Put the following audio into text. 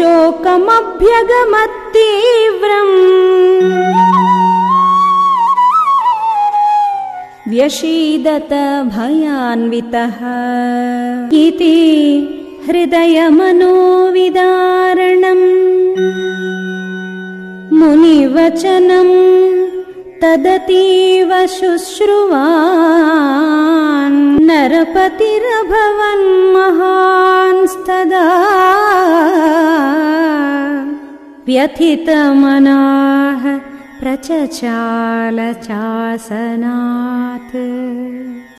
शोकमभ्यगमत्तीव्रम् व्यशीदत भयान्वितः इति हृदयमनोविदारणम्। मुनिवचनम् तदतीव शुश्रुवान्। नरपतिरभवन् व्यथितमनाः प्रचचाल चासनात्